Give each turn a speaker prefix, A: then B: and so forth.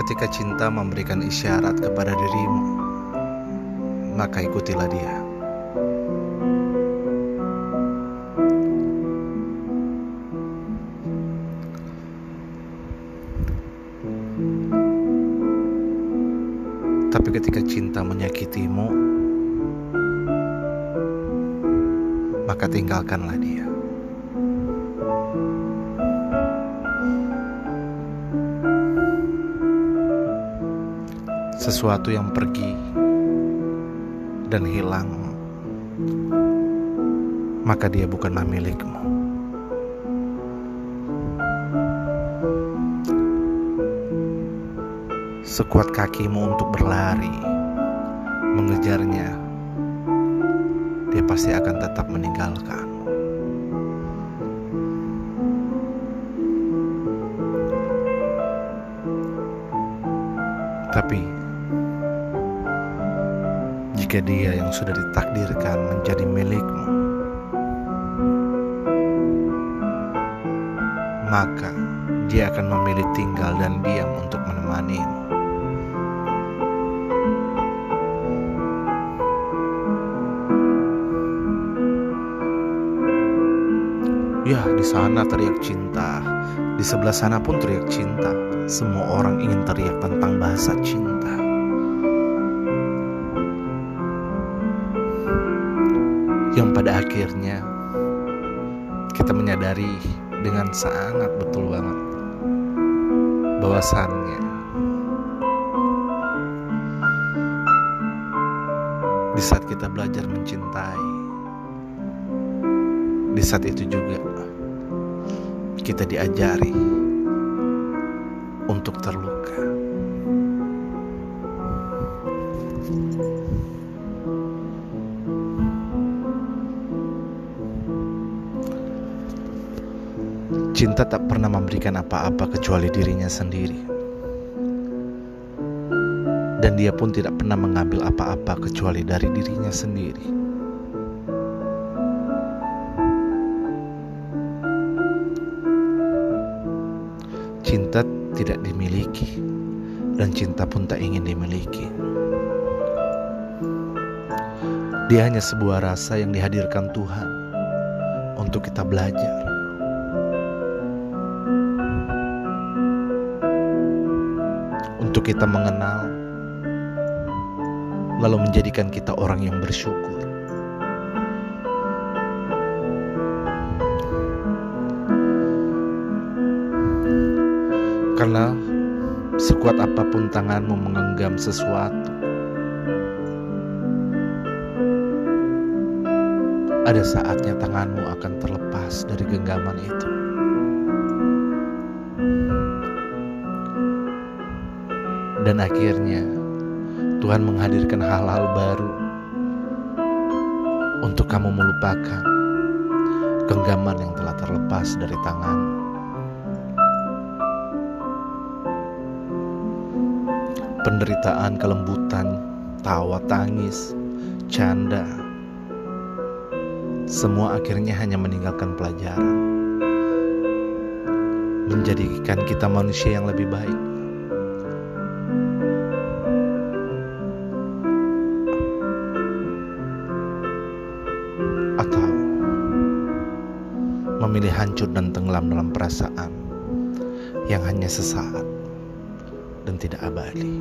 A: Ketika cinta memberikan isyarat kepada dirimu, maka ikutilah dia. Tapi ketika cinta menyakitimu, maka tinggalkanlah dia. Sesuatu yang pergi dan hilang, maka dia bukanlah milikmu. Sekuat kakimu untuk berlari, mengejarnya, dia pasti akan tetap meninggalkan. Tapi jika dia yang sudah ditakdirkan menjadi milikmu, maka dia akan memilih tinggal dan diam untuk menemanimu. Ya, di sana teriak cinta, di sebelah sana pun teriak cinta. Semua orang ingin teriak tentang bahasa cinta. Yang pada akhirnya kita menyadari dengan sangat betul banget bahwasannya di saat kita belajar mencintai di saat itu juga kita diajari untuk terluka. Cinta tak pernah memberikan apa-apa kecuali dirinya sendiri. Dan dia pun tidak pernah mengambil apa-apa kecuali dari dirinya sendiri. Cinta tidak dimiliki, dan cinta pun tak ingin dimiliki. Dia hanya sebuah rasa yang dihadirkan Tuhan untuk kita belajar. Untuk kita mengenal, lalu menjadikan kita orang yang bersyukur. Karena sekuat apa pun tanganmu menggenggam sesuatu, ada saatnya tanganmu akan terlepas dari genggaman itu. Dan akhirnya Tuhan menghadirkan hal-hal baru untuk kamu melupakan genggaman yang telah terlepas dari tanganmu. penderitaan, kelembutan, tawa, tangis, canda, semua akhirnya hanya meninggalkan pelajaran, menjadikan kita manusia yang lebih baik. Memilih hancur dan tenggelam dalam perasaan yang hanya sesaat dan tidak abadi.